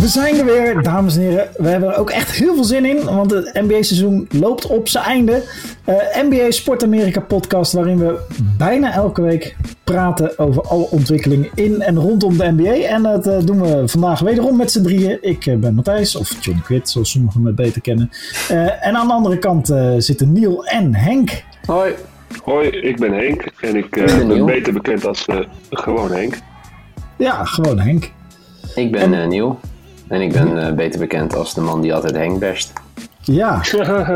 We zijn er weer, dames en heren. We hebben er ook echt heel veel zin in, want het NBA-seizoen loopt op zijn einde. Uh, NBA Sport Amerika podcast, waarin we bijna elke week praten over alle ontwikkelingen in en rondom de NBA. En dat uh, doen we vandaag wederom met z'n drieën. Ik uh, ben Matthijs, of John Quid, zoals sommigen me beter kennen. en aan de andere kant zitten Niel en Henk. Hoi. Hoi, ik ben Henk en ik ben beter bekend als gewoon Henk. Ja, gewoon Henk. Ik ben en... Niel. En ik ben uh, beter bekend als de man die altijd Henk best. Ja.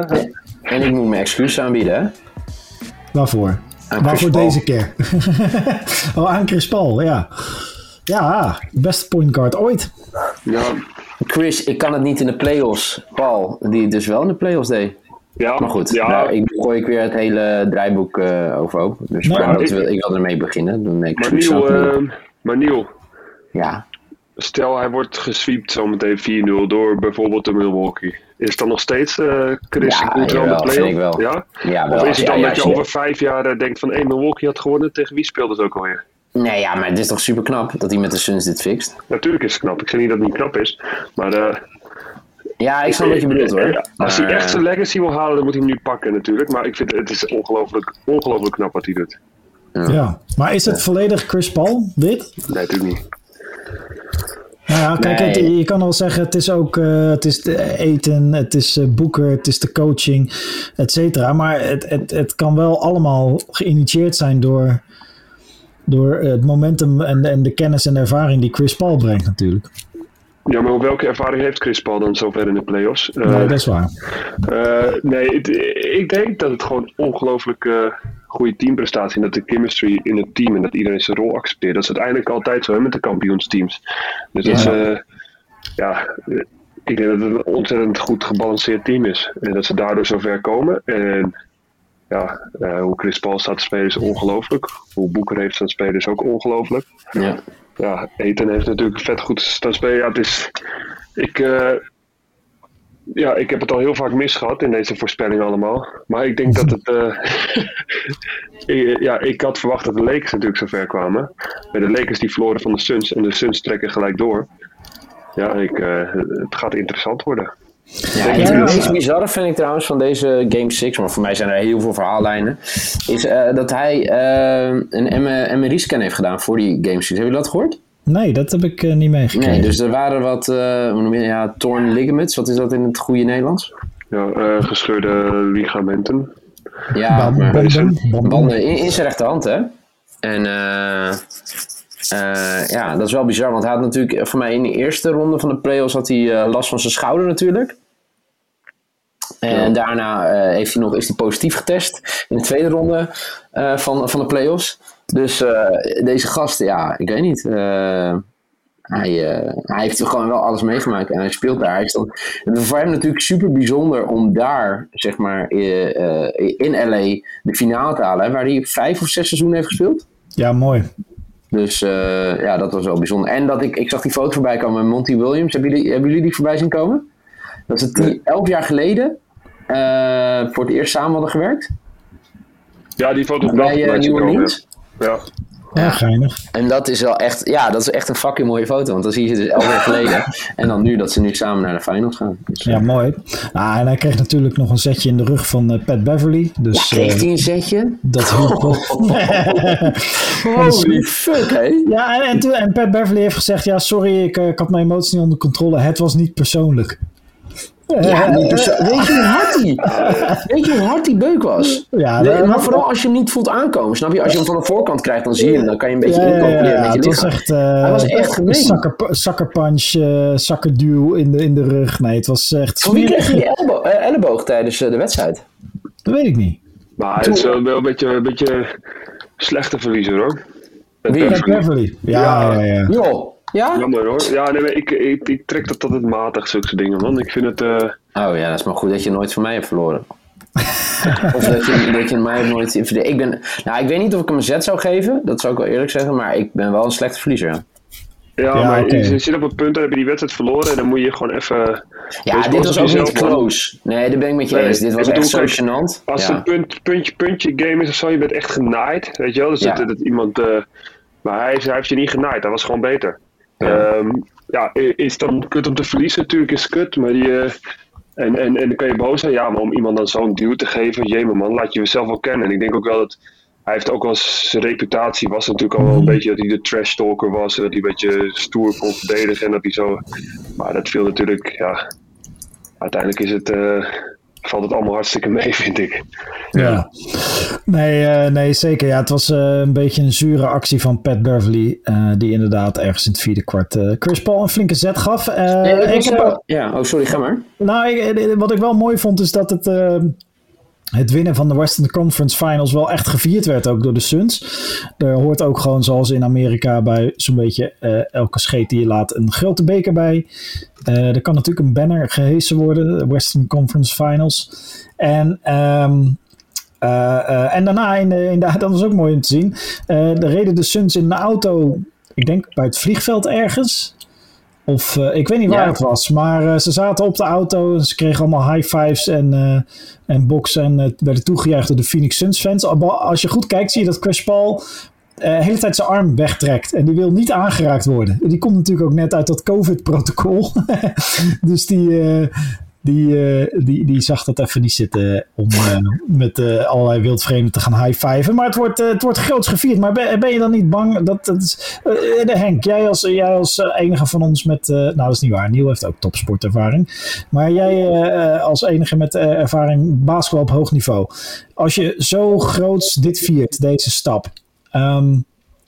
en ik moet mijn excuus aanbieden, hè? Waarvoor? Waarvoor deze keer? oh, aan Chris Paul, ja. Ja, beste point guard ooit. Ja. Chris, ik kan het niet in de playoffs. Paul, die het dus wel in de playoffs deed. Ja, maar goed, ja. Nou, ik gooi ik weer het hele draaiboek uh, overhoop. Dus nou, ik, wil, ik wil ermee beginnen. Dan ik maar, Niel, uh, maar Niel, ja stel hij wordt gesweept zometeen 4-0 door bijvoorbeeld de Milwaukee. Is het dan nog steeds uh, Chris ja, goed wel de play Ja? ja wel. Of is het dan dat je over vijf jaar uh, denkt van hé, Milwaukee had gewonnen, tegen wie speelde het ook alweer? Nee, ja, maar het is toch super knap dat hij met de Suns dit fixt? Natuurlijk is het knap. Ik zeg niet dat het niet knap is, maar... Uh, ja, ik snap wat je bedoelt hoor. Als hij echt zijn legacy wil halen, dan moet hij hem nu pakken natuurlijk. Maar ik vind het is ongelooflijk, ongelooflijk knap wat hij doet. Ja. ja. maar is het volledig Chris Paul, dit? Nee, natuurlijk niet. Nou ja, kijk, je kan al zeggen, het is ook uh, het is de eten, het is uh, boeken, het is de coaching, et cetera. Maar het, het, het kan wel allemaal geïnitieerd zijn door, door het momentum en, en de kennis en de ervaring die Chris Paul brengt natuurlijk. Ja, maar welke ervaring heeft Chris Paul dan zover in de playoffs? Uh, nee, dat is waar. nee, het, ik denk dat het gewoon ongelooflijk goede teamprestatie. En dat de chemistry in het team en dat iedereen zijn rol accepteert. Dat is uiteindelijk altijd zo hè, met de kampioensteams. Dus dat ze, ja, ik denk dat het een ontzettend goed gebalanceerd team is. En dat ze daardoor zover komen. En ja, uh, hoe Chris Paul staat te spelen is ongelooflijk. Hoe Boeker heeft staan spelen is ook ongelooflijk. Ja. Ja, Eten heeft natuurlijk vet goed staan spelen. Ja, het is... Ik, uh, ja, ik heb het al heel vaak misgehad in deze voorspellingen allemaal. Maar ik denk dat het. Uh, ja, ik had verwacht dat de Lakers natuurlijk zo ver kwamen. Bij de Lakers die verloren van de Suns en de Suns trekken gelijk door. Ja, ik, uh, het gaat interessant worden. Ja, het meest bizarre vind ik trouwens van deze Game 6, maar voor mij zijn er heel veel verhaallijnen, is uh, dat hij een MRI-scan heeft gedaan voor die Game 6. Hebben jullie dat gehoord? Nee, dat heb ik uh, niet meegekregen. Nee, dus er waren wat, uh, hoe noem je, ja, torn ligaments. Wat is dat in het goede Nederlands? Ja, uh, gescheurde ligamenten. Ja, banden, banden. in, in zijn rechterhand, hè? En ja, dat is wel bizar, want hij had natuurlijk voor mij in de eerste ronde van de playoffs had hij last van zijn schouder natuurlijk. En daarna heeft hij nog, is hij positief getest in de tweede ronde van, van de playoffs. Dus uh, deze gast, ja, ik weet niet. Uh, hij, uh, hij heeft gewoon wel alles meegemaakt en hij speelt daar. Hij is dan, voor hem natuurlijk super bijzonder om daar, zeg maar, in LA de finale te halen. Waar hij vijf of zes seizoenen heeft gespeeld. Ja, mooi. Dus ja, dat was wel bijzonder. En dat ik, ik zag die foto voorbij komen met Monty Williams. Hebben jullie, hebben jullie die voorbij zien komen? Dat ze die elf jaar geleden voor het eerst samen hadden gewerkt. Ja, die foto bij New Orleans. Ja. Ja, geinig. En dat is wel echt, ja, dat is echt een fucking mooie foto. Want dan zie je ze dus elf jaar geleden. En dan nu dat ze nu samen naar de finals gaan. Dus, ja, mooi. Ah, en hij kreeg natuurlijk nog een setje in de rug van uh, Pat Beverly. Dus, ja, kreeg hij een setje? Dat hielp oh, Holy fuck, hé. Ja, en, en, en Pat Beverly heeft gezegd, ja, sorry, ik, ik had mijn emoties niet onder controle. Het was niet persoonlijk. Ja, weet je hoe hard die, weet je hoe hard die beuk was? Ja, maar vooral als je hem niet voelt aankomen, snap je? Als je hem van de voorkant krijgt, dan zie je hem, dan kan je een beetje ja, incalculeren met je het Was echt, uh, Hij was echt gemeen. Sucker, sucker punch, uh, sucker duw in de, in de rug. Nee, het was echt... Van wie kreeg je die ellebo uh, elleboog tijdens de wedstrijd? Dat weet ik niet. Maar het is wel een beetje, een beetje slechte verliezer hoor. Wie? Beverly. Ja, ja, ja. ja. Ja? Jammer hoor. Ja, nee, ik, ik, ik trek dat altijd matig, zulke dingen, man. Ik vind het... Uh... Oh ja, dat is maar goed dat je nooit van mij hebt verloren. of dat je, dat je mij nooit... Ik ben... Nou, ik weet niet of ik hem een zet zou geven. Dat zou ik wel eerlijk zeggen. Maar ik ben wel een slechte verliezer. Ja, ja maar okay. je zit op het punt, dan heb je die wedstrijd verloren. En dan moet je gewoon even... Ja, dit was ook niet close. Nee, daar ben ik met je eens. Dit was echt zo gênant. Als het een punt, puntje, puntje game is of zo, je bent echt genaaid. Weet je wel? Dus dat, dat, iemand... Uh, maar hij, hij heeft je niet genaaid. Dat was gewoon beter. Ja. Um, ja, is dan kut om te verliezen. Natuurlijk is kut, maar die... en, en, en dan kan je boos zijn. Ja, maar om iemand dan zo'n duw te geven, jee man, laat je jezelf wel kennen. En ik denk ook wel dat hij heeft ook wel zijn reputatie, was natuurlijk al wel een beetje dat hij de trash talker was. Dat hij een beetje stoer kon verdedigen en dat hij zo. Maar dat viel natuurlijk, ja. Uiteindelijk is het, uh, valt het allemaal hartstikke mee, vind ik. Ja, nee, uh, nee zeker. Ja, het was uh, een beetje een zure actie van Pat Beverly. die inderdaad ergens in het vierde kwart Chris Paul een flinke zet gaf. Ja, ik heb, ja, oh sorry, ga maar. Nou, ik, wat ik wel mooi vond is dat het het winnen van de Western Conference Finals wel echt gevierd werd ook door de Suns. Er hoort ook gewoon zoals in Amerika bij zo'n beetje uh, elke scheet die je laat een grote beker bij. Uh, er kan natuurlijk een banner gehesen worden, de Western Conference Finals. En, um, uh, en daarna, in in dat was ook mooi om te zien, de reden de Suns in de auto, ik denk bij het vliegveld ergens. Of uh, ik weet niet waar ja. het was, maar uh, ze zaten op de auto en ze kregen allemaal high fives en, uh, en boxen en werden toegejuicht door de Phoenix Suns fans. Als je goed kijkt, zie je dat Chris Paul de hele tijd zijn arm wegtrekt en die wil niet aangeraakt worden. Die komt natuurlijk ook net uit dat COVID-protocol. dus die, die, uh, die, die zag dat even niet zitten om uh, met uh, allerlei wildvreemden te gaan high-fiven. Maar het wordt, het wordt groots gevierd. Maar ben, je dan niet bang? Dat, dat is, Henk, jij als, jij als enige van ons met... nou, dat is niet waar. Niel heeft ook topsportervaring. Maar jij als enige met ervaring basketbal op hoog niveau. Als je zo groots dit viert, deze stap... Um,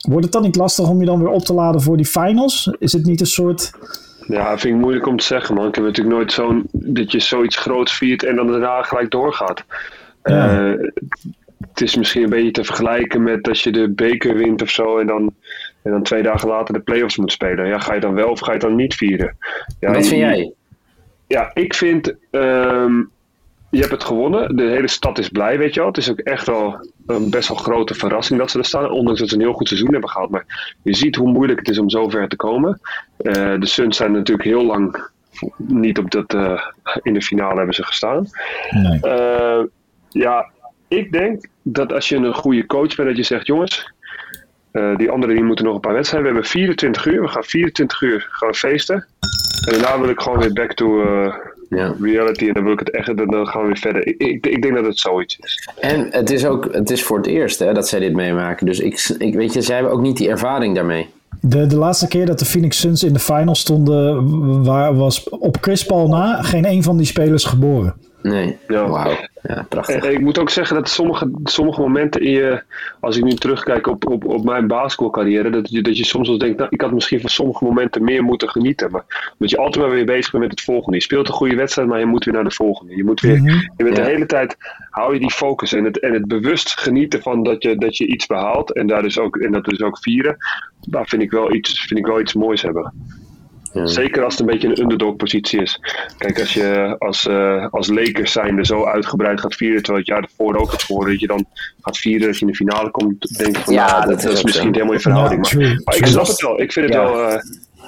wordt het dan niet lastig om je dan weer op te laden voor die finals? Is het niet een soort ja, vind ik moeilijk om te zeggen, man. Ik heb natuurlijk nooit zo'n dat je zoiets groots viert en dan daarna gelijk doorgaat. Ja. Uh, het is misschien een beetje te vergelijken met als je de beker wint of zo en dan, en dan twee dagen later de playoffs moet spelen. Ja, ga je dan wel of ga je dan niet vieren? Ja, Wat vind jij? Ja, ik vind um, je hebt het gewonnen. De hele stad is blij, weet je wel. Het is ook echt wel een best wel grote verrassing dat ze er staan. Ondanks dat ze een heel goed seizoen hebben gehad. Maar je ziet hoe moeilijk het is om zo ver te komen. Uh, de Suns zijn natuurlijk heel lang niet op dat... Uh, in de finale hebben ze gestaan. Nee. Uh, ja, ik denk dat als je een goede coach bent, dat je zegt... Jongens, die anderen die moeten nog een paar wedstrijden. We hebben 24 uur. We gaan 24 uur gaan feesten. En daarna wil ik gewoon weer back to ja. reality en dan wil ik het echt, dan gaan we weer verder. Ik, ik, ik, denk dat het zoiets is. En het is ook, het is voor het eerst hè, dat zij dit meemaken. Dus ik, ik weet je, zij hebben ook niet die ervaring daarmee. De, de laatste keer dat de Phoenix Suns in de finals stonden, waar, was op Chris Paul na geen een van die spelers geboren. Nee, ja. wauw. Ja, prachtig. En, ik moet ook zeggen dat sommige, sommige momenten in je, als ik nu terugkijk op, op, op mijn basketbalcarrière, dat je, dat je soms wel denkt, nou, ik had misschien van sommige momenten meer moeten genieten. Maar dat je altijd maar weer bezig bent met het volgende. Je speelt een goede wedstrijd, maar je moet weer naar de volgende. Je moet weer, mhm. je bent de hele tijd, hou je die focus en het, en het bewust genieten van dat je, dat je iets behaalt en, daar dus ook, en dat dus ook vieren. Daar vind ik wel iets, vind ik wel iets moois hebben. Zeker als het een beetje een underdog positie is. Kijk, als je als, uh, als Lakers zijnde zo uitgebreid gaat vieren, terwijl het jaar ervoor ook het geworden, dat je dan gaat vieren dat je in de finale komt, denk ik van ja, nou, dat, dat, is misschien niet helemaal in verhouding. Ja, maar, maar, ik snap het wel. Ik vind het wel... Uh,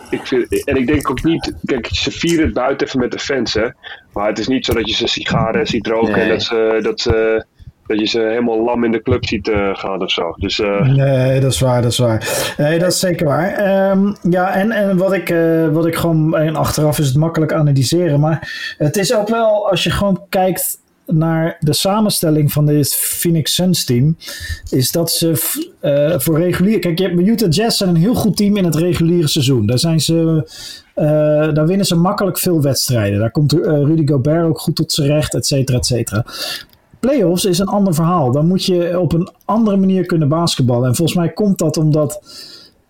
ik vind, en ik denk ook niet, kijk, ze vieren het buiten even met de fans, hè. Maar het is niet zo dat je ze sigaren ziet roken nee. en dat ze, dat ze dat je ze helemaal lam in de club ziet uh, gaan of zo. Dus, uh... Nee, dat is waar, dat is waar. Nee, dat is zeker waar. Um, ja, en, en wat, ik, uh, wat ik gewoon, en achteraf is het makkelijk analyseren, maar het is ook wel, als je gewoon kijkt naar de samenstelling van dit Phoenix Suns team, is dat ze voor regulier. Kijk, je hebt Utah Jazz zijn een heel goed team in het reguliere seizoen. Daar zijn ze. Daar winnen ze makkelijk veel wedstrijden. Daar komt Rudy Gobert ook goed tot zijn recht, et cetera, et cetera playoffs is een ander verhaal. Dan moet je op een andere manier kunnen basketballen. En volgens mij komt dat omdat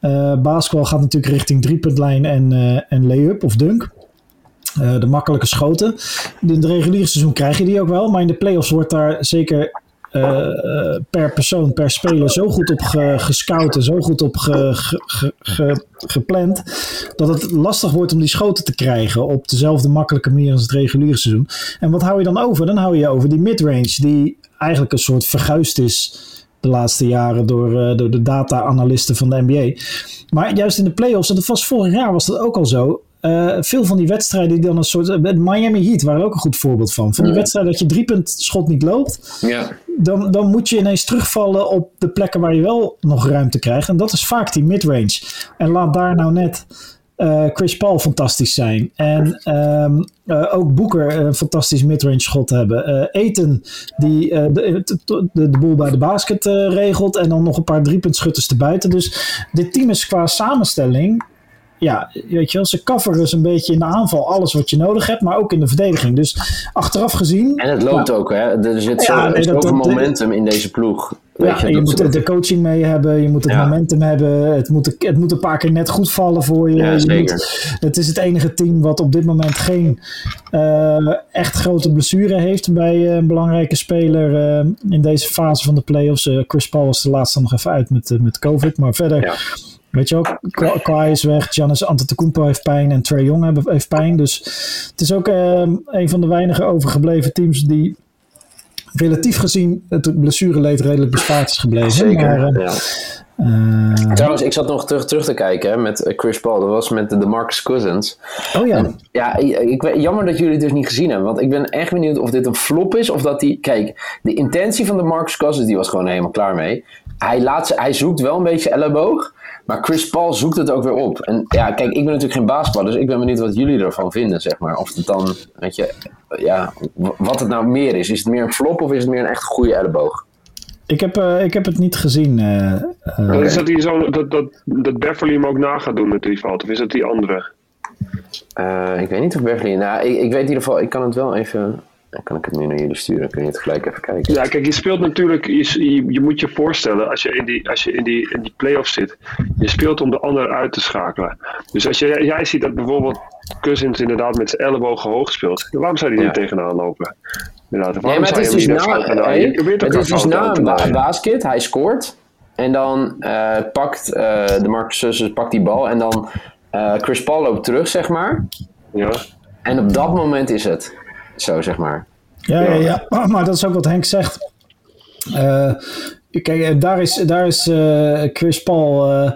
uh, basketbal gaat natuurlijk richting driepuntlijn en, uh, en lay-up of dunk. Uh, de makkelijke schoten. In het reguliere seizoen krijg je die ook wel. Maar in de playoffs wordt daar zeker per persoon, per speler zo goed op ge, gescout en zo goed op ge, ge, gepland. Dat het lastig wordt om die schoten te krijgen op dezelfde makkelijke manier als het reguliere seizoen. En wat hou je dan over? Dan hou je over die midrange, die eigenlijk een soort verguisd is de laatste jaren door, door de data-analisten van de NBA. Maar juist in de playoffs, en dat was vorig jaar was dat ook al zo. Uh, veel van die wedstrijden die dan een soort. Miami Heat waren ook een goed voorbeeld van. Van die wedstrijden dat je drie punt schot niet loopt. Ja dan, dan moet je ineens terugvallen op de plekken waar je wel nog ruimte krijgt. En dat is vaak die midrange. En laat daar nou net eh, Chris Paul fantastisch zijn. En ehm, eh, ook Boeker een fantastisch midrange schot hebben. Uh, Eten die de, de, de, boel bij de basket regelt. En dan nog een paar driepuntschutters erbuiten. Dus dit team is qua samenstelling ja, weet je wel, ze coveren dus een beetje in de aanval alles wat je nodig hebt, maar ook in de verdediging. Dus achteraf gezien... En het loopt ook, hè? Er zit zo, ja, zoveel momentum in deze ploeg. Weet je, je moet de coaching mee hebben, je moet het momentum hebben, het moet, het moet een paar keer net goed vallen voor je. Ja, zeker. moet, het is het enige team wat op dit moment geen uh, echt grote blessure heeft bij een belangrijke speler uh, in deze fase van de playoffs. Uh, Chris Paul was de laatste nog even uit met, met COVID, maar verder... Weet je ook, Kawhi is weg, Giannis Antetokounmpo heeft pijn en Trey Young heeft pijn. Dus het is ook uh, een van de weinige overgebleven teams die relatief gezien het blessureleed redelijk bespaard is gebleven. Zeker, maar, uh, uh, Trouwens, ik zat nog terug, terug te kijken met eh, Chris Paul. Dat was met de Marcus Cousins. Oh ja. ja, ik, jammer dat jullie het dus niet gezien hebben. Want ik ben echt benieuwd of dit een flop is. Of dat die... Kijk, de intentie van de Marcus Cousins, die was gewoon helemaal klaar mee. Hij, laat, hij zoekt wel een beetje elleboog. Maar Chris Paul zoekt het ook weer op. En ja, kijk, ik ben natuurlijk geen basketballer, dus ik ben benieuwd wat jullie ervan vinden, zeg maar. Of het dan, weet je, ja, wat het nou meer is. Is het meer een flop of is het meer een echt goede elleboog? Ik heb, uh, ik heb het niet gezien. Uh, uh, is dat, die zo, dat, dat, dat Beverly hem ook na gaat doen met die fout? Of is dat die andere? ik weet niet of Beverly... Nou, ik, ik weet in ieder geval... Ik kan het wel even... Dan kan ik het nu naar jullie sturen. Kun je het gelijk even kijken? Ja, kijk, je speelt natuurlijk. Je, je, moet je voorstellen, als je in die, als je in die, in die play-off zit. Je speelt om de ander uit te schakelen. Dus als je, jij ziet dat bijvoorbeeld Cousins inderdaad met zijn ellebogen hoog speelt. Waarom zou hij niet tegenaan lopen? Inderdaad, nee, maar het is dus na, hey, het is dus na een basket. Hij scoort. En dan uh, pakt uh, de Marcus pakt die bal. En dan uh, Chris Paul loopt terug, zeg maar. Ja. En op dat moment is het. Zo zeg maar. Ja, ja, ja. Oh, maar dat is ook wat Henk zegt. Uh, kijk, daar is, daar is uh, Chris Paul uh,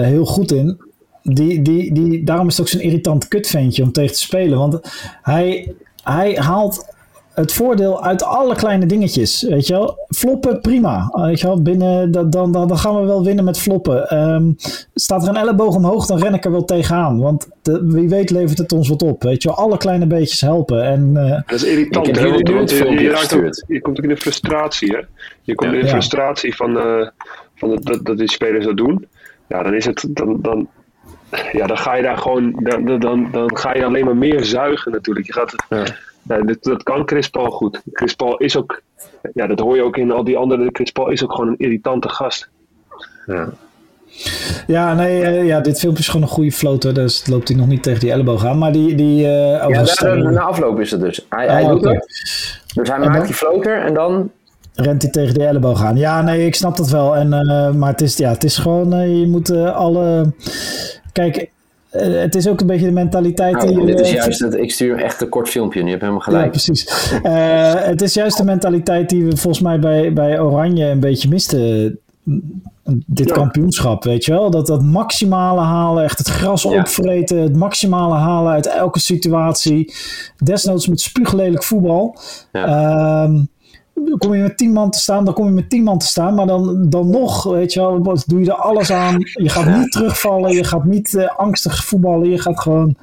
heel goed in. Die, die, die, daarom is het ook zo'n irritant kutventje om tegen te spelen. Want hij, hij haalt het voordeel uit alle kleine dingetjes. Weet je wel? Floppen, prima. Weet je wel? Binnen, dan, dan, dan gaan we wel winnen met floppen. Um, staat er een elleboog omhoog, dan ren ik er wel tegenaan. Want de, wie weet levert het ons wat op. Weet je wel? Alle kleine beetjes helpen. En, uh, dat is irritant. Hè? Want, want je, je, je, komt ook in de frustratie. Hè? Je komt in de frustratie van, uh, van dat, dat die spelers dat doen. Ja, dan is het... Dan, dan, ja, dan ga je daar gewoon... Dan, dan, dan ga je alleen maar meer zuigen natuurlijk. Je gaat... Ja ja, dat, dat kan Chris Paul goed. Chris Paul is ook, ja, dat hoor je ook in al die andere. Chris Paul is ook gewoon een irritante gast. Ja. Ja, nee, uh, ja, dit filmpje is gewoon een goede floater, dus loopt hij nog niet tegen die elleboog aan. Maar die. die uh, ja, daar, na afloop is het dus. Hij, oh, hij doet het. Dus hij maakt die floater en dan. Rent hij tegen die elleboog aan. Ja, nee, ik snap dat wel. En, uh, maar het is, ja, het is gewoon, je moet alle. Kijk, eh, het is ook een beetje de mentaliteit nou, die... Dit is juist het, ik stuur echt een kort filmpje, je hebt helemaal gelijk. Ja, precies. Uh, het is juist de mentaliteit die we volgens mij bij, bij Oranje een beetje misten dit kampioenschap, weet je wel? Dat, dat maximale halen, echt het gras ja. opvreten, het maximale halen uit elke situatie. Desnoods met spuuglelijk voetbal. Ja. Um, kom je met tien man te staan, dan kom je met tien man te staan. Maar dan, dan nog, weet je wel, doe je er alles aan. Je gaat niet terugvallen, je gaat niet uh, angstig voetballen. Je gaat gewoon...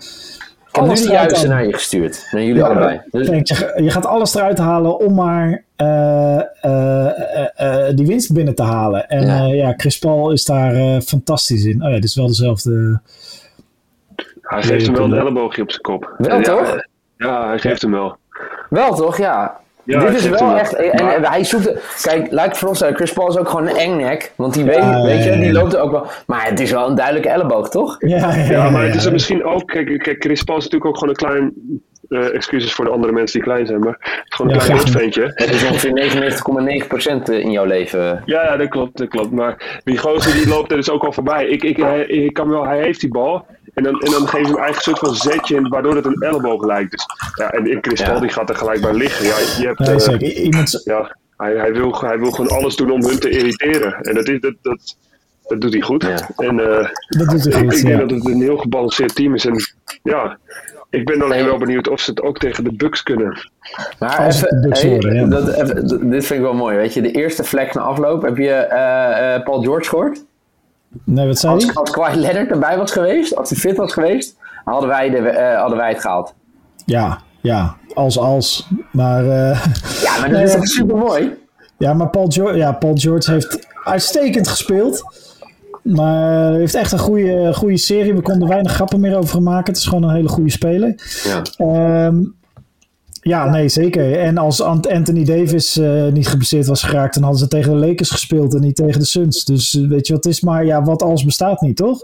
Ik heb nu de juiste naar je gestuurd. Naar jullie allebei. Dus... je, je, gaat alles eruit halen om maar uh, uh, die winst binnen te halen. En ja, ja Chris Paul is daar fantastisch in. Oh ja, dit is wel dezelfde... Hij geeft hem wel een elleboogje op zijn kop. Wel toch? Ja, hij geeft hem wel. Wel toch, ja. Ja, Dit is wel echt. En, hij zoekt. Kijk, lijkt voor ons Chris Paul is ook gewoon een engnek. Want die weet, weet je, die loopt er ook wel. Maar het is wel een duidelijke elleboog, toch? Ja, ja, maar het is er misschien ook. Kijk, kijk, Chris Paul is natuurlijk ook gewoon een klein. Uh, excuses voor de andere mensen die klein zijn, maar gewoon een klein ventje. Het is ongeveer 99,9% in jouw leven. Ja, ja, dat klopt, dat klopt. Maar die gozer die loopt er dus ook al voorbij. Ik, ik, hij, ik kan wel, hij heeft die bal. En dan, en dan geven ze hem eigen soort van zetje, waardoor het een elleboog lijkt. Dus, ja, en, in Chris Paul die gaat er gelijk bij liggen. Ja, je hebt, nee, zeker. Iemand... ja, hij, hij, wil, hij wil gewoon alles doen om hun te irriteren. En dat, is, dat, dat, dat doet hij goed. Ja. En uh, dat doet hij goed, ik, ik denk dat het een heel gebalanceerd team is. En ja, ik ben alleen wel benieuwd of ze het ook tegen de Bucks kunnen. Maar even, hey, dat, even, dit vind ik wel mooi. Weet je, de eerste vlek na afloop, heb je uh, uh, Paul George gehoord? Nee, wat zei Als, als Kawhi Leonard erbij was geweest, als hij fit was geweest, hadden wij, de, eh, hadden wij het gehaald. Ja, ja, als als. Maar, eh, Ja, maar dat Nee, is toch super mooi? ja, maar Paul, George, ja, Paul George heeft uitstekend gespeeld. Maar hij heeft echt een goede, goede serie. We konden weinig grappen meer over hem maken. Het is gewoon een hele goede speler. Ja. Ehm, ja, nee, zeker. En als Ant- Anthony Davis eh, niet geblesseerd was geraakt, dan hadden ze tegen de Lakers gespeeld en niet tegen de Suns. Dus eh, weet je wat het is? Maar ja, wat als bestaat niet, toch?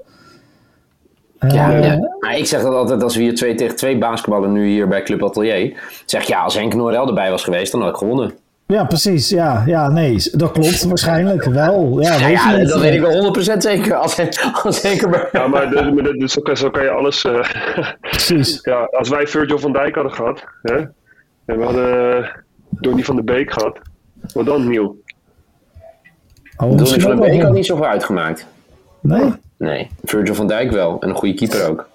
Ja, Eh, ja. Maar ik zeg dat altijd als we hier twee tegen twee basketballen nu hier bij Club Atelier. Zeg ja, als Henk Norel erbij was geweest, dan had ik gewonnen. ja, precies. Ja, ja, nee, dat klopt waarschijnlijk wel. Ja, Ja, weet ja dat weet ik wel 100% zeker. Als, als Henk erbij Ja, maar, de, de- dus zo, kan, zo kan je alles. eh, Precies. ja, als wij Virgil van Dijk hadden gehad. Hè, en we hadden uh, Donny van de Beek gehad. Wat dan nieuw? Oh, Donny van den Beek had niet zoveel uitgemaakt. Nee? Nee, Virgil van Dijk wel. En een goede keeper ook.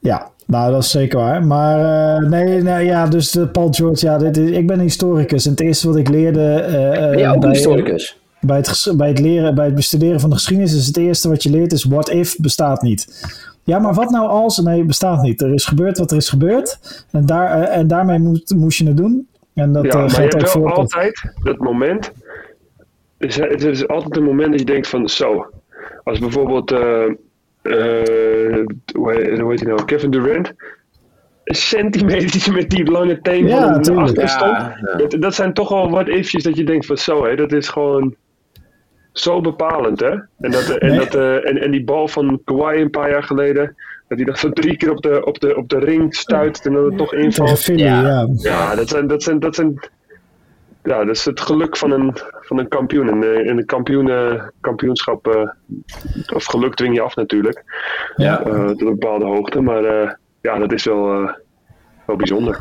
Ja, nou dat is zeker waar. Maar eh, nee, nee, ja, dus de Paul George, ja, dit is, ik ben een historicus. En het eerste wat ik leerde eh, eh, Ben jij ook een bij, historicus? bij, het, bij het leren, bij het bestuderen van de geschiedenis, is het eerste wat je leert is what if bestaat niet. Ja, maar wat nou als? Nee, het bestaat niet. Er is gebeurd wat er is gebeurd. En, daar, eh, en daarmee moet, moest je het doen. En dat Ja, eh, maar je geldt ook hebt wel voor... altijd dat moment. Er is, het is altijd een moment dat je denkt van zo. Als bijvoorbeeld. eh, eh, hoe heet hoe heet hij nou? Kevin Durant. Een centimeter met die lange teen Ja, van. Ja, ja. Dat, dat zijn toch wel wat ifjes dat je denkt van zo hé. Dat is gewoon zo bepalend hè. En, dat, en, Nee. dat, eh, en, en die bal van Kawhi een paar jaar geleden. Dat hij dat zo drie keer op de, op de, op de ring stuit en dan het toch invalt. Philly, Ja. ja. Ja, dat zijn, dat zijn, dat zijn ja, dat is het geluk van een, van een kampioen. En eh, in een kampioen, eh, kampioenschap, eh, of geluk dwing je af natuurlijk, ja. eh, tot een bepaalde hoogte. Maar eh, ja, dat is wel, eh, wel bijzonder.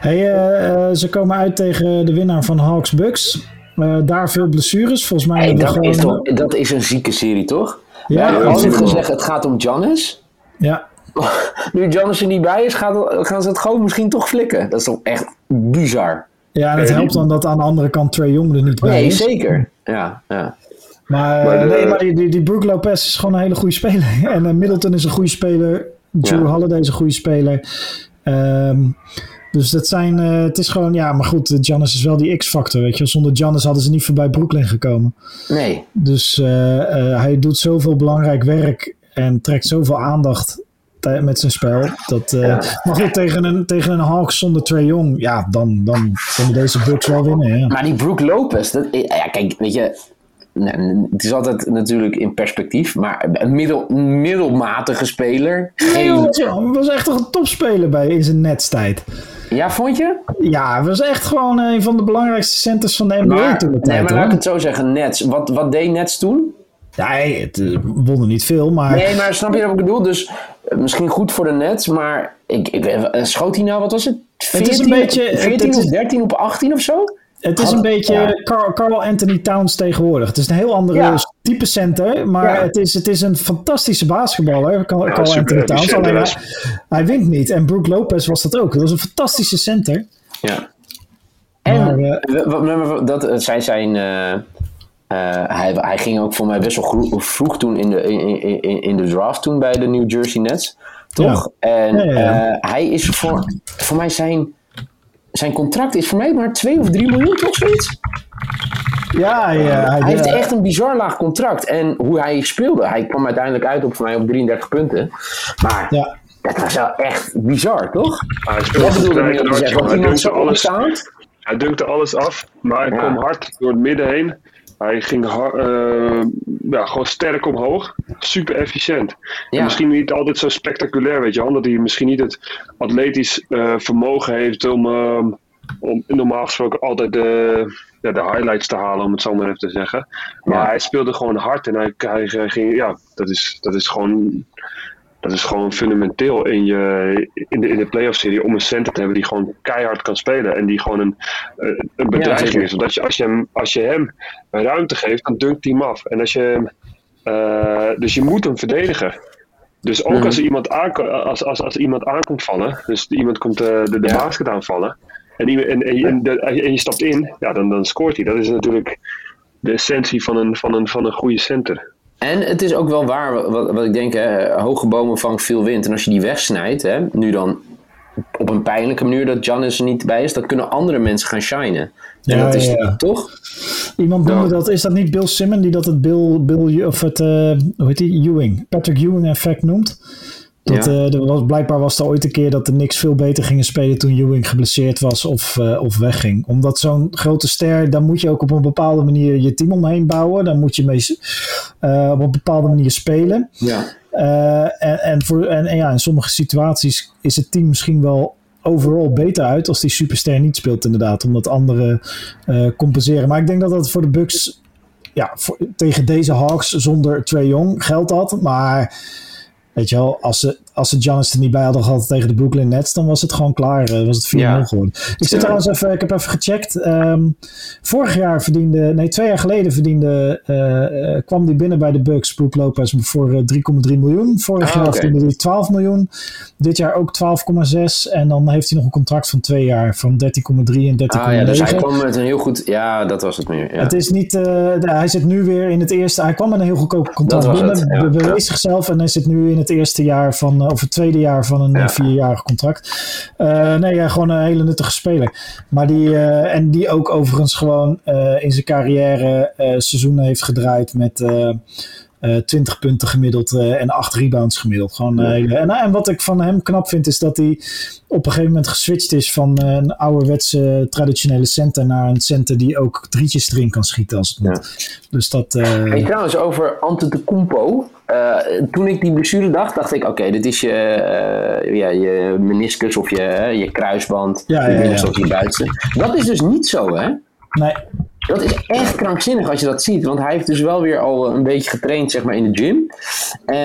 Hey, eh, eh, ze komen uit tegen de winnaar van Hawks Bucks. Eh, daar veel blessures. Volgens mij Hey, dat, gewoon... is toch, dat is een zieke serie, toch? Ja, We hebben altijd gezegd, het gaat om Giannis. Ja, Nu Giannis er niet bij is, gaat, gaan ze het gewoon misschien toch flikken. Dat is toch echt bizar. ja en het Nee, helpt dan dat aan de andere kant Trey Young er niet bij Nee, is. zeker. Ja, ja. Maar, Maar eh, de- nee, maar die, die, die Brook Lopez is gewoon een hele goede speler. En eh, Middleton is een goede speler. Drew Ja. Holiday is een goede speler. Ehm, dus dat zijn, eh, het is gewoon, ja, maar goed, Giannis is wel die X-factor, weet je. Zonder Giannis hadden ze niet voorbij Brooklyn gekomen. Nee. Dus eh, eh, hij doet zoveel belangrijk werk en trekt zoveel aandacht met zijn spel. Dat, eh, Maar goed, tegen een, tegen een Hawks zonder Trae Young, ja, dan, dan kunnen deze Bucks wel winnen. Ja. Maar die Brook Lopez, dat, ja, kijk, weet je, het is altijd natuurlijk in perspectief, maar een middel, middelmatige speler. Nee, joh, was echt een topspeler bij in zijn netstijd. Ja, vond je? Ja, hij was echt gewoon een van de belangrijkste centers van de NBA Maar, toen de nee, tijd. maar laat ik het zo zeggen, Nets. Wat, wat deed Nets toen? Hij- het eh, won er niet veel, maar Nee, maar snap je wat ik bedoel? Dus eh, misschien goed voor de Nets, maar ik, ik, eh, schoot hij nou, wat was het? 14, is een beetje- het- 14 het is- of 13 op 18 of zo? Het is een beetje ja. Carl, Carl Anthony Towns tegenwoordig. Het is een heel andere Ja. type center, maar Ja. het, is, het is een fantastische basketballer, Carl, Carl super Anthony Towns. Alleen hij, hij wint niet. En Brook Lopez was dat ook. Dat was een fantastische center. Ja. En Maar, eh, dat, eh, zij zijn. eh, eh, hij, hij ging ook voor mij best wel vroeg toen in de, in, in, in de draft toen bij de New Jersey Nets. Toch? En Ja, ja, ja. eh, hij is voor, voor mij zijn. Zijn contract is voor mij maar 2 of 3 miljoen, toch zoiets? Ja, hij, eh, hij, Hij heeft echt een bizar laag contract. En hoe hij speelde, hij kwam uiteindelijk uit op voor mij op 33 punten. Maar ja. dat was wel echt bizar, toch? Hij Wat speelde bedoelde ik strijd net te hard, zeggen? jongen. Dat Hij iemand dunkte zo alles, opstaat? hij dunkte alles af, maar hij Ja. kwam hard door het midden heen. Hij ging har- eh, ja, gewoon sterk omhoog. Super efficiënt. Ja. En misschien niet altijd zo spectaculair, weet je wel. Dat hij misschien niet het atletisch eh, vermogen heeft om, ehm, om normaal gesproken altijd de, ja, de highlights te halen, om het zo maar even te zeggen. Maar Ja. hij speelde gewoon hard en hij, hij, hij ging, ja, dat is, dat is gewoon. Dat is gewoon fundamenteel in, je, in de, in de playoff serie om een center te hebben die gewoon keihard kan spelen. En die gewoon een, eh, een bedreiging is. Want je, als, je hem, als je hem ruimte geeft, dan dunkt hij hem af. En als je hem, eh, dus je moet hem verdedigen. Dus ook Mhm. als, er iemand aanko- als, als, als iemand aankomt vallen, dus iemand komt eh, de, de Ja. basket aanvallen. En, iemand- en, en, en, de- en je stapt in, ja, dan, dan scoort hij. Dat is natuurlijk de essentie van een, van een, van een goede center. En het is ook wel waar, wat, wat ik denk, hè, hoge bomen vangen veel wind. En als je die wegsnijdt, hè, nu dan op een pijnlijke manier dat Giannis er niet bij is, dan kunnen andere mensen gaan shinen. En Ja, dat is ja, ja. toch? Iemand noemde dat, is dat niet Bill Simon die dat het Bill, Bill of het, eh, hoe heet die, Ewing, Patrick Ewing effect noemt? Dat, Ja. eh, er was, blijkbaar was er ooit een keer dat de Knicks veel beter gingen spelen toen Ewing geblesseerd was of, eh, of wegging. Omdat zo'n grote ster, daar moet je ook op een bepaalde manier je team omheen bouwen. Dan moet je mee, eh, op een bepaalde manier spelen. Ja. Eh, en, en, voor, en, en ja, in sommige situaties is het team misschien wel overal beter uit als die superster niet speelt inderdaad. Omdat anderen eh, compenseren. Maar ik denk dat dat voor de Bucks ja, voor, tegen deze Hawks zonder Trae Young geldt dat. Maar weet je wel, als ze, als ze Giannis er niet bij hadden gehad tegen de Brooklyn Nets, dan was het gewoon klaar. eh, was het 4-0 Ja. geworden. Ik zit trouwens even, ik heb even gecheckt. Ehm, vorig jaar verdiende, nee, twee jaar geleden verdiende, eh, eh, kwam die binnen bij de Bucks, Brook Lopez, voor eh, 3,3 miljoen. Vorig Ah, jaar verdiende hij 12 miljoen. Dit jaar ook 12,6. En dan heeft hij nog een contract van twee jaar van 13,3 en 13,9. Ah ja, dus hij kwam met een heel goed... Ja, dat was het meer. Ja. Het is niet, hij zit nu weer in het eerste. Hij kwam met een heel goedkoop contract binnen. het, ja. be- bewees zichzelf en hij zit nu in het eerste jaar van, eh, of het tweede jaar van een Ja. vierjarig contract. Eh, nee, ja, gewoon een hele nuttige speler. Maar die, eh, en die ook overigens gewoon in zijn carrière seizoenen heeft gedraaid met. Eh, eh, 20 punten gemiddeld eh, en 8 rebounds gemiddeld. Gewoon, eh, en, en wat ik van hem knap vind, is dat hij op een gegeven moment geswitcht is van een ouderwetse traditionele center naar een center die ook drietjes erin kan schieten als het moet. Dus dat. Hey, trouwens, over Antetokounmpo. Eh toen ik die blessure dacht, dacht ik, oké, dit is je, ja, je meniscus of je, je kruisband. Ja, je ja, ja. binnenste of je buitenste. Dat is dus niet zo, hè? Nee, Dat is echt krankzinnig als je dat ziet. Want hij heeft dus wel weer al een beetje getraind zeg maar, in de gym. Eh,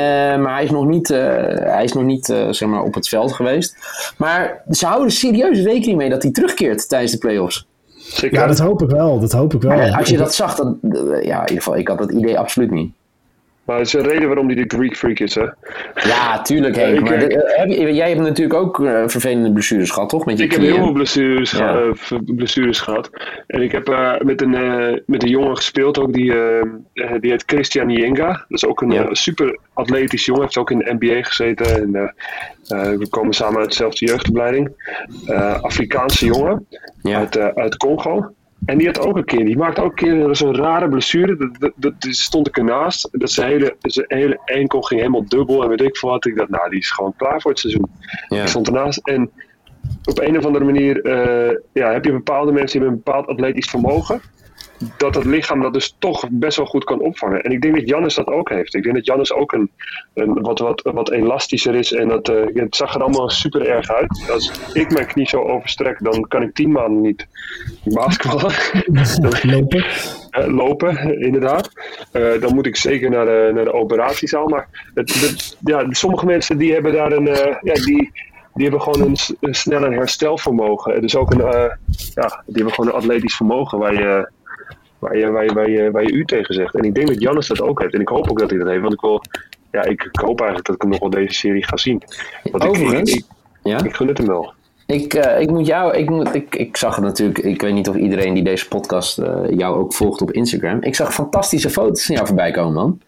maar hij is nog niet, eh, hij is nog niet eh, zeg maar, op het veld geweest. Maar ze houden serieus rekening mee dat hij terugkeert tijdens de playoffs. Zeker. ja, dat hoop ik wel. Dat hoop ik wel. Maar als je dat zag, dan, eh, ja, in ieder geval, ik had dat idee absoluut niet. Maar het is een reden waarom hij de Greek Freak is, hè? Ja, tuurlijk Henk. Maar eh, heb jij hebt natuurlijk ook eh, vervelende blessures gehad, toch? Met je Ik heb heel veel blessures, Ja. eh, blessures gehad. En ik heb met, een, met een jongen gespeeld ook, die, die heet Christian Yenga. Dat is ook een Ja. super atletisch jongen, heeft ook in de NBA gezeten. En, we komen samen uit dezelfde jeugdopleiding. Afrikaanse jongen Ja. uit, uit Congo. En die had ook een keer, die maakte ook een keer zo'n rare blessure. Dat, dat, dat, die stond ik ernaast. Dat zijn hele, zijn hele enkel ging helemaal dubbel en weet ik veel wat. Ik dacht, nou, die is gewoon klaar voor het seizoen. Ja. Ik stond ernaast en op een of andere manier eh, ja, heb je bepaalde mensen die hebben een bepaald atletisch vermogen. Dat het lichaam dat dus toch best wel goed kan opvangen. En ik denk dat Jannis dat ook heeft. Ik denk dat Jannis ook een, een wat, wat, wat elastischer is. En dat, eh, het zag er allemaal super erg uit. Als ik mijn knie zo overstrek, dan kan ik tien maanden niet basketballen. lopen. Lopen, inderdaad. Eh, dan moet ik zeker naar de, naar de operatiezaal. Maar het, het- ja, sommige mensen die hebben daar een. eh, ja, die, die hebben gewoon een, een snel een herstelvermogen. Dus ook een. ja, die hebben gewoon een atletisch vermogen waar je. Waar je, waar, je, waar, je, waar je u tegen zegt. En ik denk dat Jannes dat ook heeft. En ik hoop ook dat hij dat heeft. Want ik wil. Ja, ik, ik hoop eigenlijk dat ik hem nog wel deze serie ga zien. Want ik, ik, Overigens, ik, ja? ik gun het hem wel. Ik, eh, ik moet jou, ik, moet, ik, ik zag het natuurlijk, ik weet niet of iedereen die deze podcast eh, jou ook volgt op Instagram. Ik zag fantastische foto's van jou voorbij komen, man.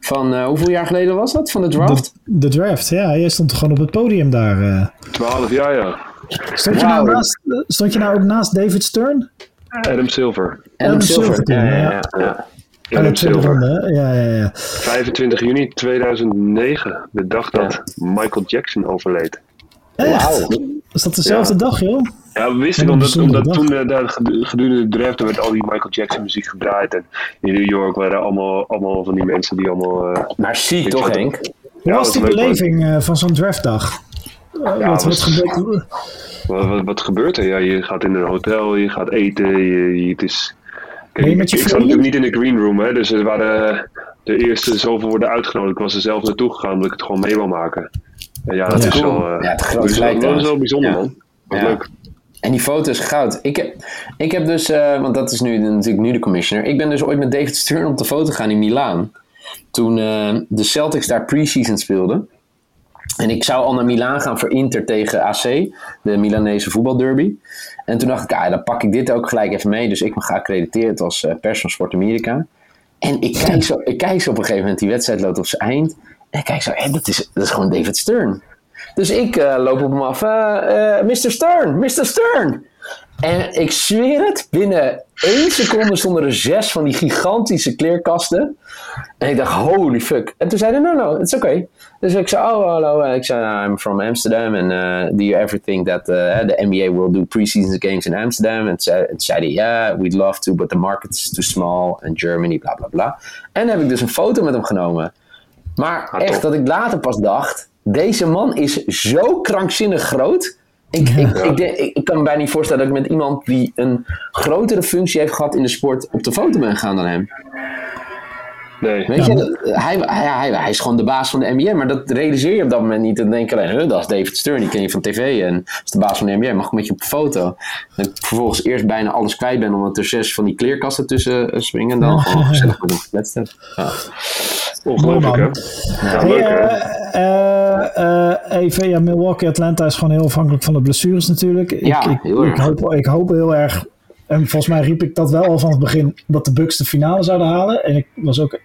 Van eh, hoeveel jaar geleden was dat? Van de draft? De, de draft, ja. Jij stond gewoon op het podium daar. eh. 12 jaar, ja. Stond, je nou naast, stond je nou ook naast David Stern? Adam Silver. Adam Silver. Toen, Ja, ja, Adam Silver. Ja, ja, ja. 25 juni 2009, de dag dat Michael Jackson overleed. Echt? Is dat dezelfde dag, joh? Ja, we wisten omdat, omdat dag. toen eh, daar gedu- gedurende de draft er werd al die Michael Jackson muziek gedraaid. En in New York waren allemaal, allemaal van die mensen die allemaal... eh, Maar ziek toch, Henk? Hoe Ja, was die leuk, beleving eh, van zo'n draftdag? Ja, wat, wat was- gebeurt wat, wat, wat gebeurt er? Ja, je gaat in een hotel, je gaat eten, je, je- het is... Kijk, ik, met je ik zat natuurlijk niet in de green room, hè, dus er waren eh, de eerste zoveel worden uitgenodigd. Ik was er zelf naartoe gegaan omdat ik het gewoon mee wil maken. En ja, dat Ja, is cool. wel... eh, Ja, het dat is wel- gelijk dat is wel trouwens. bijzonder, Ja. man. Wat Ja. leuk. En die foto is goud. Ik heb, ik heb dus, eh, want dat is nu natuurlijk nu de commissioner. Ik ben dus ooit met David Stern op de foto gegaan in Milaan. Toen eh, de Celtics daar pre-season speelden. En ik zou al naar Milaan gaan voor Inter tegen AC, de Milanese voetbalderby. En toen dacht ik, ah, dan pak ik dit ook gelijk even mee. Dus ik me geaccrediteerd als eh pers van Sport Amerika. En ik kijk, zo, ik kijk zo op een gegeven moment, die wedstrijd loopt op zijn eind. En ik kijk zo, hé, dat, is, dat is gewoon David Stern. Dus ik uh, loop op hem af, uh, Mr. Stern, Mr. Stern. En ik zweer het, binnen één seconde stonden er zes van die gigantische kleerkasten. En ik dacht, holy fuck. En toen zei hij, no, no, it's okay. Dus ik zei, oh, hallo. En ik zei, I'm from Amsterdam. And uh, do you ever think that uh, the NBA will do preseason games in Amsterdam? En toen zei hij, yeah, we'd love to, but the market is too small. And Germany, bla, bla, bla. En heb ik dus een foto met hem genomen. Maar ah, echt, dat ik later pas dacht, deze man is zo krankzinnig groot ik, ik, ik, ik, kan me bijna niet voorstellen dat ik met iemand die een grotere functie heeft gehad in de sport op de foto ben gegaan dan hem. Nee. Weet je, hij, hij, hij, is gewoon de baas van de NBA, maar dat realiseer je op dat moment niet. Dan denk je alleen, dat is David Stern, die ken je van tv en is de baas van de NBA, mag ik met je op de foto. En vervolgens eerst bijna alles kwijt ben, omdat er zes van die kleerkasten tussen eh, springen en dan gewoon gezellig met hem gekletst heb. Ja. Ongelooflijk, hè? Ja, leuk, uh, uh, even, ja, Milwaukee, Atlanta is gewoon heel afhankelijk van de blessures natuurlijk. Ja, ik, ik, ik, hoop, ik hoop heel erg, en volgens mij riep ik dat wel al van het begin, dat de Bucks de finale zouden halen. En ik was ook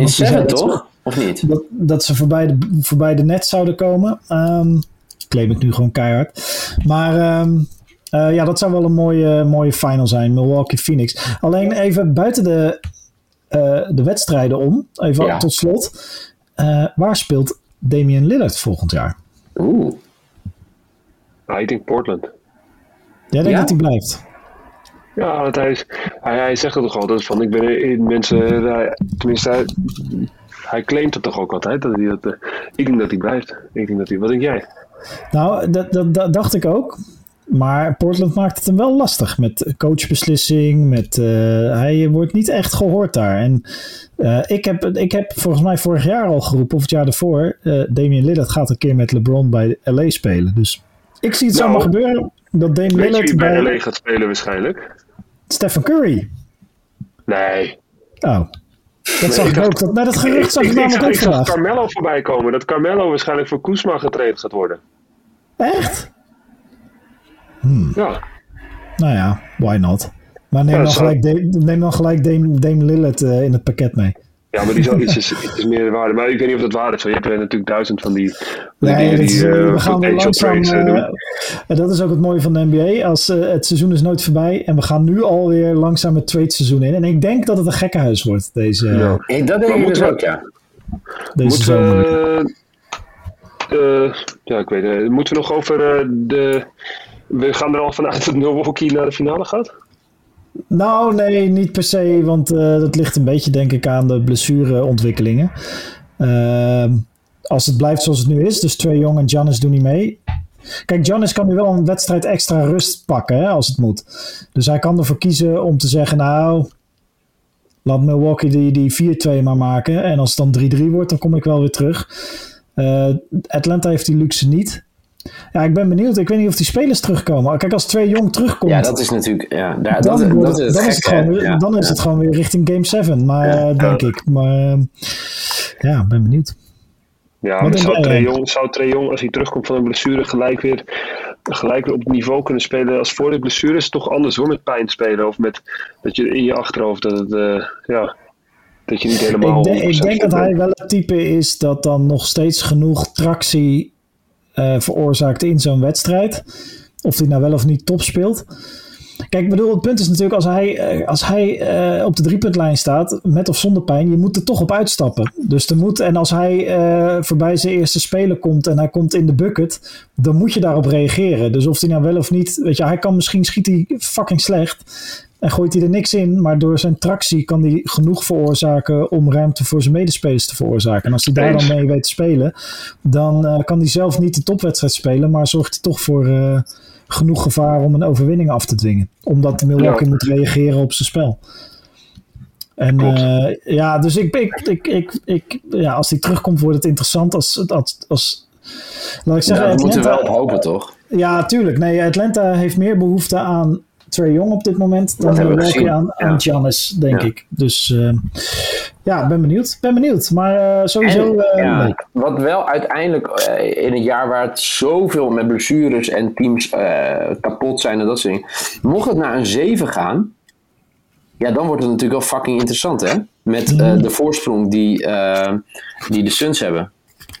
in seven, toch? Of niet? Dat, dat ze voorbij de, voorbij de net zouden komen. Um, claim ik nu gewoon keihard. Maar um, uh, ja, dat zou wel een mooie, mooie final zijn. Milwaukee-Phoenix. Alleen even buiten de, uh, de wedstrijden om. Even ja. tot slot. Uh, waar speelt Damian Lillard volgend jaar? Oeh. Ik denk Portland. Jij denkt ja? dat hij blijft? Ja, want hij, is, hij, hij zegt het toch altijd van, ik ben in mensen, hij, tenminste, hij, hij claimt het toch ook altijd, dat hij dat, uh, ik denk dat hij blijft. Ik denk dat hij, wat denk jij? Nou, dat, dat, dat dacht ik ook. Maar Portland maakt het hem wel lastig met coachbeslissing. Met, uh, hij wordt niet echt gehoord daar. En uh, ik, heb, ik heb volgens mij vorig jaar al geroepen, of het jaar daarvoor, uh, Damian Lillard gaat een keer met LeBron bij LA spelen. Dus ik zie het nou, zomaar gebeuren dat Damian Lillard bij LA gaat spelen waarschijnlijk. Stephen Curry. Nee. Oh. Dat zag ik, ook. Dat, nou, dat gerucht zag ik, ik namelijk ook vandaag. Ik Carmelo voorbij komen. Dat Carmelo waarschijnlijk voor Kuzma getraind gaat worden. Echt? Hmm. Ja. Nou ja, why not? Maar neem, ja, dan, gelijk Dame, neem dan gelijk Dame, Dame Lillard uh, in het pakket mee. Ja, maar die is al iets, iets meer waarde. Maar ik weet niet of dat waar is. Je hebt natuurlijk duizend van die. Nee, die, die, uh, we gaan weer langzaam. Uh, dat is ook het mooie van de NBA. Als, uh, het seizoen is nooit voorbij. En we gaan nu alweer langzaam het trade seizoen in. En ik denk dat het een gekkenhuis wordt. Deze, ja. Hey, dat denk ik dus ook, ja. Deze zomer. ja, ik weet het. Moeten we nog over de. We gaan er al vanuit dat Milwaukee naar de finale gaat? Nou, nee, niet per se, want uh, dat ligt een beetje, denk ik, aan de blessureontwikkelingen. Uh, als het blijft zoals het nu is, dus twee Jong en Giannis doen niet mee. Kijk, Giannis kan nu wel een wedstrijd extra rust pakken, hè, als het moet. Dus hij kan ervoor kiezen om te zeggen, nou, laat Milwaukee die, die 4-2 maar maken. En als het dan 3-3 wordt, dan kom ik wel weer terug. Uh, Atlanta heeft die luxe niet. Ja, ik ben benieuwd. Ik weet niet of die spelers terugkomen. Kijk, als twee jong terugkomt. Ja, dat is natuurlijk. Ja, daar, dan, dat, is, dan, is het gewoon, ja, dan is ja. het gewoon weer richting Game 7. Maar Ja. uh, denk ik. Maar uh, ja, ben benieuwd. Ja, maar denk zou jij, Trae Henk? Jong, zou Trae Jong, als hij terugkomt van een blessure, gelijk weer, gelijk weer op het niveau kunnen spelen als voor de blessure? Is het toch anders hoor, met pijn spelen of met dat je in je achterhoofd dat het, uh, ja, dat je niet helemaal. Ik, de, ik denk dat hij wel het type is dat dan nog steeds genoeg tractie uh, veroorzaakt in zo'n wedstrijd. Of hij nou wel of niet top speelt. Kijk, ik bedoel, het punt is natuurlijk als hij, uh, als hij uh, op de driepuntlijn staat, met of zonder pijn, je moet er toch op uitstappen. Dus er moet, en als hij voorbij zijn eerste speler komt en hij komt in de bucket, dan moet je daarop reageren. Dus of hij nou wel of niet, weet je, hij kan misschien schiet hij fucking slecht en gooit hij er niks in, maar door zijn tractie kan hij genoeg veroorzaken om ruimte voor zijn medespelers te veroorzaken. En als hij daar dan mee weet te spelen, dan uh, kan hij zelf niet de topwedstrijd spelen, maar zorgt hij toch voor uh, genoeg gevaar om een overwinning af te dwingen. Omdat Milwaukee ja. moet reageren op zijn spel. En uh, ja, dus ik, ik, ik, ik, ik, ja, als hij terugkomt wordt het interessant. Als, als, als, laat ik zeggen, ja, we moeten wel op hopen, toch? Ja, tuurlijk. Nee, Atlanta heeft meer behoefte aan Trae Young op dit moment dan Milwaukee aan, ja. aan Giannis, denk ja. ik. Dus uh, ja, ben benieuwd. Ben benieuwd. Maar uh, sowieso en, ja, Wat wel uiteindelijk in een jaar waar het zoveel met blessures en teams kapot zijn en dat soort dingen. Mocht het naar een 7 gaan, ja, dan wordt het natuurlijk wel fucking interessant, hè? met uh, de voorsprong die, uh, die de Suns hebben.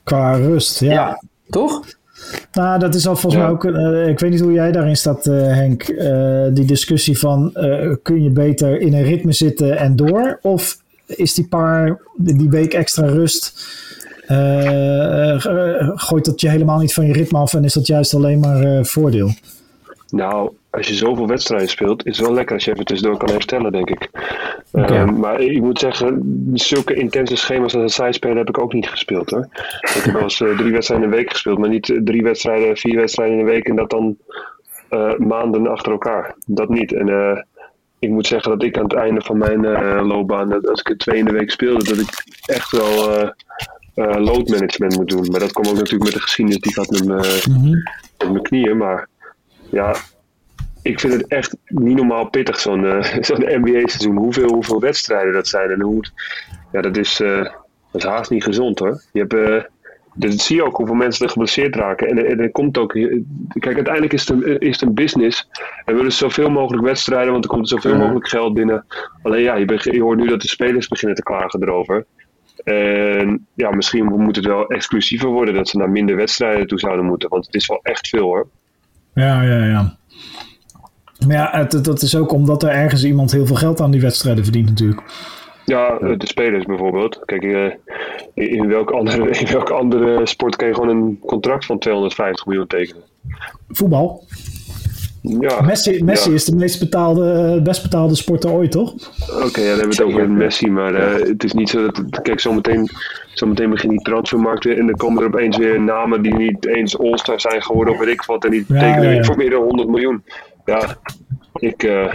Qua rust, ja. ja toch? Nou, dat is al volgens mij ook. Uh, ik weet niet hoe jij daarin staat, Henk. die discussie van kun je beter in een ritme zitten en door? Of is die paar, die week extra rust. gooit dat je helemaal niet van je ritme af en is dat juist alleen maar voordeel? Nou, als je zoveel wedstrijden speelt, is het wel lekker als je even tussendoor kan herstellen, denk ik. Okay. Uh, maar ik moet zeggen, zulke intense schema's als het zij spelen heb ik ook niet gespeeld hoor. Ik heb wel eens uh, drie wedstrijden in een week gespeeld, maar niet drie wedstrijden, vier wedstrijden in een week en dat dan uh, maanden achter elkaar. Dat niet. En uh, ik moet zeggen dat ik aan het einde van mijn loopbaan, dat als ik het twee in de week speelde, dat ik echt wel load management moet doen. Maar dat komt ook natuurlijk met de geschiedenis die ik had met mijn, mm -hmm. met mijn knieën. Maar ja, ik vind het echt niet normaal pittig, zo'n uh, zo'n NBA-seizoen. Hoeveel, hoeveel wedstrijden dat zijn. En hoe, ja, dat is, uh, dat is haast niet gezond hoor. Je hebt, uh, dat zie je ook hoeveel mensen er geblesseerd raken. En, en er komt ook. Kijk, uiteindelijk is het een, is het een business. En willen zoveel mogelijk wedstrijden, want er komt zoveel mogelijk geld binnen. Alleen ja, je, je hoort nu dat de spelers beginnen te klagen erover. En ja, misschien moet het wel exclusiever worden dat ze naar minder wedstrijden toe zouden moeten. Want het is wel echt veel hoor. Ja, ja, ja. Maar ja, het, dat is ook omdat er ergens iemand heel veel geld aan die wedstrijden verdient natuurlijk. Ja, de spelers bijvoorbeeld. Kijk, uh, in, welke andere, in welke andere sport kan je gewoon een contract van 250 miljoen tekenen? Voetbal. Ja, Messi, Messi is de meest betaalde, best betaalde sporter ooit, toch? Oké, okay, ja, dan hebben we het over Messi, maar uh, het is niet zo dat... Kijk, zometeen, zometeen begint die transfermarkt weer en dan komen er opeens weer namen die niet eens All-Star zijn geworden of weet ik wat en die ja, tekenen ja, ja. voor meer dan 100 miljoen. Ja, ik. Uh,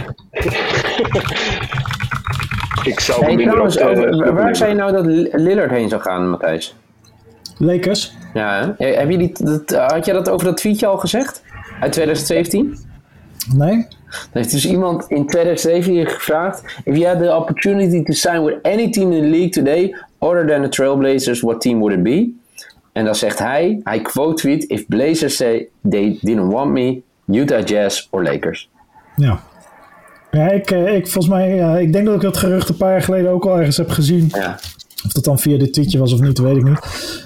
ik zou hey, minder trouwens, op, Waar zei je nou dat Lillard heen zou gaan, Matthijs? Lakers. Ja, heb je die, dat, had je dat over dat tweetje al gezegd? Uit 2017? Nee. Dan heeft dus iemand in 2017 gevraagd: If you had the opportunity to sign with any team in the league today, other than the Trailblazers, what team would it be? En dan zegt hij, hij quote tweet: If Blazers say they didn't want me, Utah Jazz of Lakers. Ja. Ja, ik, eh, ik, volgens mij, ja, ik denk dat ik dat gerucht een paar jaar geleden ook al ergens heb gezien. Ja. Of dat dan via dit tweetje was of niet, weet ik niet.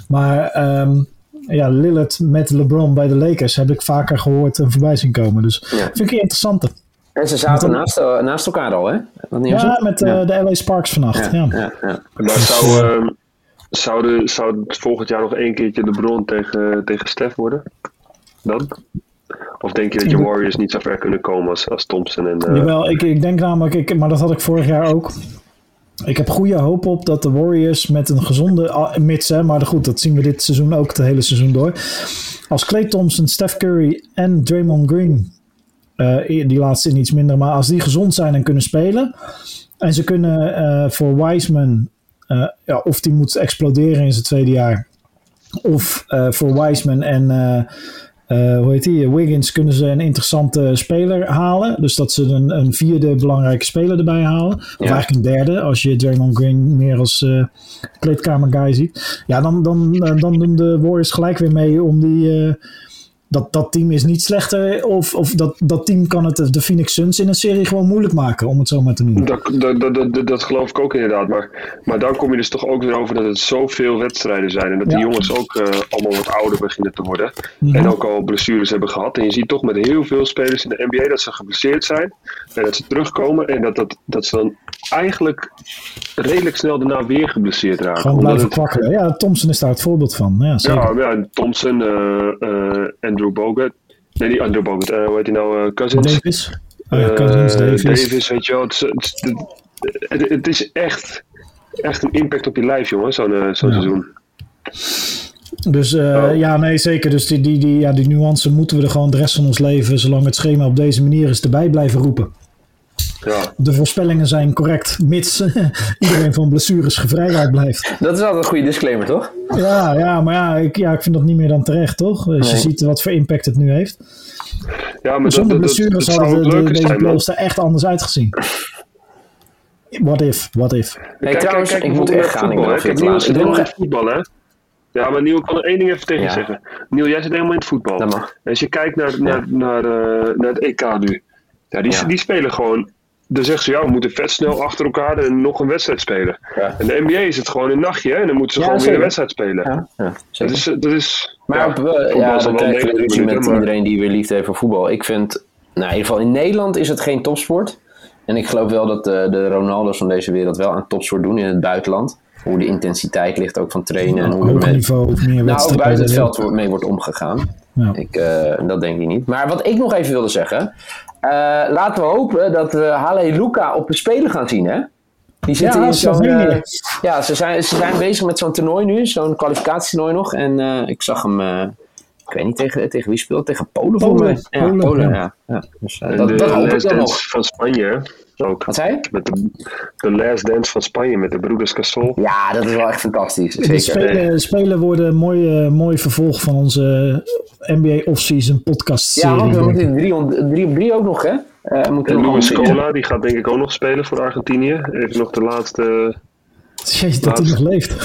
Maar um, ja, Lillard met LeBron bij de Lakers heb ik vaker gehoord en voorbij zien komen. Dus ja. vind ik interessant. En ze zaten naast, uh, naast elkaar al, hè? ja, met uh, ja. de LA Sparks vannacht. Ja, ja. ja, Maar zou, uh, zou, de, zou het volgend jaar nog één keertje LeBron tegen, tegen Steph worden? Dan? Of denk je dat je Warriors niet zo ver kunnen komen als, als Thompson? En, uh... Jawel, ik, ik denk namelijk, ik, maar dat had ik vorig jaar ook. Ik heb goede hoop op dat de Warriors met een gezonde mits, hè, maar goed, dat zien we dit seizoen ook, het hele seizoen door. Als Clay Thompson, Steph Curry en Draymond Green, uh, die laatste in iets minder, maar als die gezond zijn en kunnen spelen. En ze kunnen uh, voor Wiseman, uh, ja, of die moet exploderen in zijn tweede jaar, of voor Wiseman en uh, hoe heet die? Wiggins kunnen ze een interessante speler halen. Dus dat ze een, een vierde belangrijke speler erbij halen. Of eigenlijk een derde, als je Draymond Green meer als uh, kleedkamer guy ziet. Ja, dan, dan, eh, dan doen de Warriors gelijk weer mee om die, dat, dat team is niet slechter. Of, of dat, dat team kan het de Phoenix Suns in een serie gewoon moeilijk maken, om het zo maar te noemen. Dat, dat, dat, dat, geloof ik ook inderdaad. Maar, maar dan kom je dus toch ook weer over dat het zoveel wedstrijden zijn. En dat die jongens ook uh, allemaal wat ouder beginnen te worden. Mhm. En ook al blessures hebben gehad. En je ziet toch met heel veel spelers in de NBA dat ze geblesseerd zijn. En dat ze terugkomen. En dat, dat, dat ze dan eigenlijk redelijk snel daarna weer geblesseerd raken. Gewoon blijven kwakken. Ja, Thompson is daar het voorbeeld van. Ja, ja, ja Thompson, uh, uh, Andrew Bogut. Nee, niet Andrew Bogut. Uh, hoe heet hij nou? Uh, Cousins. Davis. Oh, ja, Cousins, Davis. Davis, weet je wel. Het, het, het, het, is echt, echt een impact op je lijf, jongen, zo'n zo ja. seizoen. Dus uh, oh. ja, nee, zeker. Dus die, die, die, ja, die nuance moeten we er gewoon de rest van ons leven, zolang het schema op deze manier is, erbij blijven roepen. Ja. De voorspellingen zijn correct, mits iedereen van blessures gevrijwaard blijft. Dat is altijd een goede disclaimer, toch? Ja, ja maar ja ik, ja, ik vind dat niet meer dan terecht, toch? Als je ziet wat voor impact het nu heeft. Ja, maar Zonder dat, blessures dat, hadden de, de, deze playoffs er echt anders uitgezien. What if, what if. Nee, kijk, trouwens, kijk, ik moet echt gaan. Voetbal, ik heb Niels helemaal in voetbal, hè? Ja, maar Niel, ik kan er één ding even tegen ja. zeggen. Niel, jij zit helemaal in het voetbal. Als je kijkt naar, naar, naar, uh, naar het EK nu. Ja, die, ja. die spelen gewoon dan zeggen ze ja, we moeten vet snel achter elkaar en nog een wedstrijd spelen. Ja. En de NBA is het gewoon een nachtje hè, en dan moeten ze Ja, gewoon weer een wedstrijd spelen. Ja, ja, Dat is, dat is Maar ja, op, eh, ja, 90 ruzie met maar- iedereen die weer liefde heeft voor voetbal. Ik vind, nou, in ieder geval in Nederland is het geen topsport. En ik geloof wel dat de, de Ronaldo's van deze wereld wel aan topsport doen in het buitenland. Hoe de intensiteit ligt ook van trainen en hoe er met, niveau, meer nou, buiten het veld wordt- mee wordt omgegaan. Ja. Ik, eh, dat denk ik niet. Maar wat ik nog even wilde zeggen. eh, laten we hopen dat we Halle Luca op de Spelen gaan zien, hè? Die zitten Ja, in zo'n... Eh, ja, ze zijn, ze zijn bezig met zo'n toernooi nu. Zo'n kwalificatietoernooi nog. En eh, ik zag hem... eh, ik weet niet tegen, tegen wie speelt. Tegen Polen, volgens mij. Ja, Polen, ja. ja. ja. Dus, dat, de dat hoop ik dan nog. van Spanje hè, ook. Wat zei je? Met de, de Last Dance van Spanje met de broeders Casol. Ja, dat is wel echt fantastisch. De Zeker. spelen, spelen worden een mooi, eh, mooi vervolg van onze NBA Offseason podcast Ja, want we serie. moeten drie, op- drie op drie ook nog, hè? Eh moeten En Luis. Scola, die gaat denk ik ook nog spelen voor Argentinië. Even nog de laatste... Jezus, dat hij nog leeft.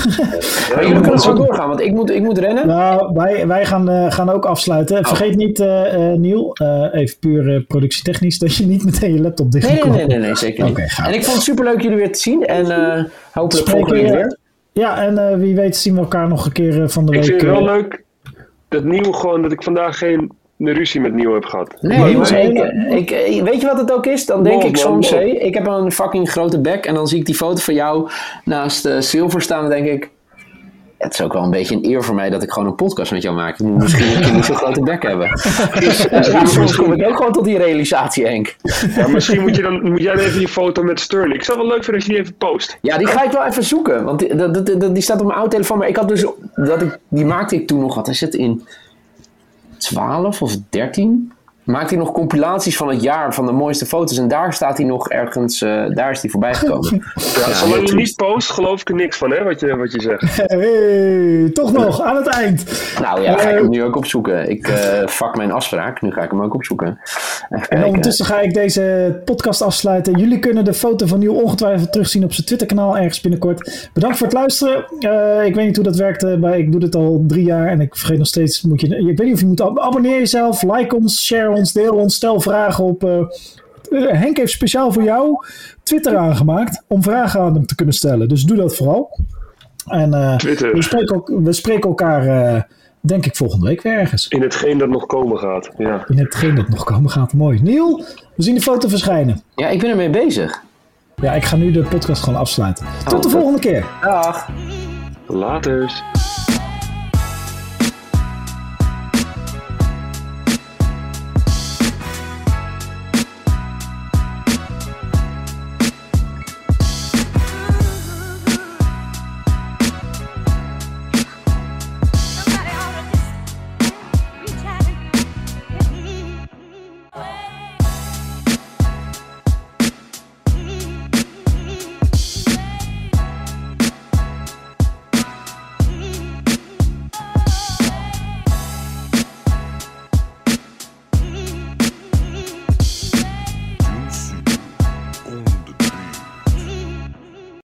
Maar jullie kunnen gewoon doorgaan, want ik moet, ik moet rennen. nou, wij, wij gaan, eh, gaan ook afsluiten. Vergeet niet, eh eh, Niel, eh, even puur eh, productietechnisch, dat je niet meteen je laptop dicht Nee, nee, nee, nee, nee, zeker niet. En ik vond het superleuk jullie weer te zien. En eh, hopelijk Spreken volgende we- weer. Ja, en eh, wie weet zien we elkaar nog een keer van de Ik week. vind het wel leuk dat Nieuw gewoon, dat ik vandaag geen ruzie met Nieuw heb gehad. Nee, maar maar- ik, weet je wat het ook is? Dan denk ik soms, hé, ik heb een fucking grote bek. En dan zie ik die foto van jou naast eh Silver staan. Dan denk ik, het is ook wel een beetje een eer voor mij dat ik gewoon een podcast met jou maak. Ik moet misschien een keer niet zo'n grote bek hebben. Dus eh, ja, soms kom ik ook gewoon tot die realisatie, Henk. Ja, misschien moet, je dan, moet jij dan even je foto met Sterling. Ik zou het wel leuk vinden als je die even post. Ja, die ga ik wel even zoeken. Want die, dat- die staat op mijn oude telefoon. Maar ik had dus. Dat ik, die maakte ik toen nog. Wat is het in 12 of 13? Maakte hij nog compilaties van het jaar van de mooiste foto's. En daar staat hij nog ergens. eh, daar is hij voorbij gekomen. Ja, zolang je niet post, geloof ik er niks van, hè, wat je, wat je zegt. Hey, toch nog, aan het eind. Nou ja, ga ik hem nu ook opzoeken. Ik eh vak mijn afspraak. Nu ga ik hem ook opzoeken. Even En ondertussen ga ik deze podcast afsluiten. Jullie kunnen de foto van Nieuw ongetwijfeld terugzien op zijn Twitterkanaal ergens binnenkort. Bedankt voor het luisteren. Eh, ik weet niet hoe dat werkt. eh, bij, ik doe dit al drie jaar en ik vergeet nog steeds. Moet je, ik weet niet of je moet ab- abonneer jezelf, like ons, share ons, deel ons, stel vragen op. eh, eh, Henk heeft speciaal voor jou Twitter aangemaakt om vragen aan hem te kunnen stellen. Dus doe dat vooral. En eh, Twitter. we, spreken, ook- we spreken elkaar, eh, denk ik, volgende week weer ergens. In hetgeen dat nog komen gaat. Ja. In hetgeen dat nog komen gaat. Mooi. Niel, we zien de foto verschijnen. Ja, ik ben ermee bezig. Ja, ik ga nu de podcast gewoon afsluiten. Tot de volgende keer. Dag. Laters.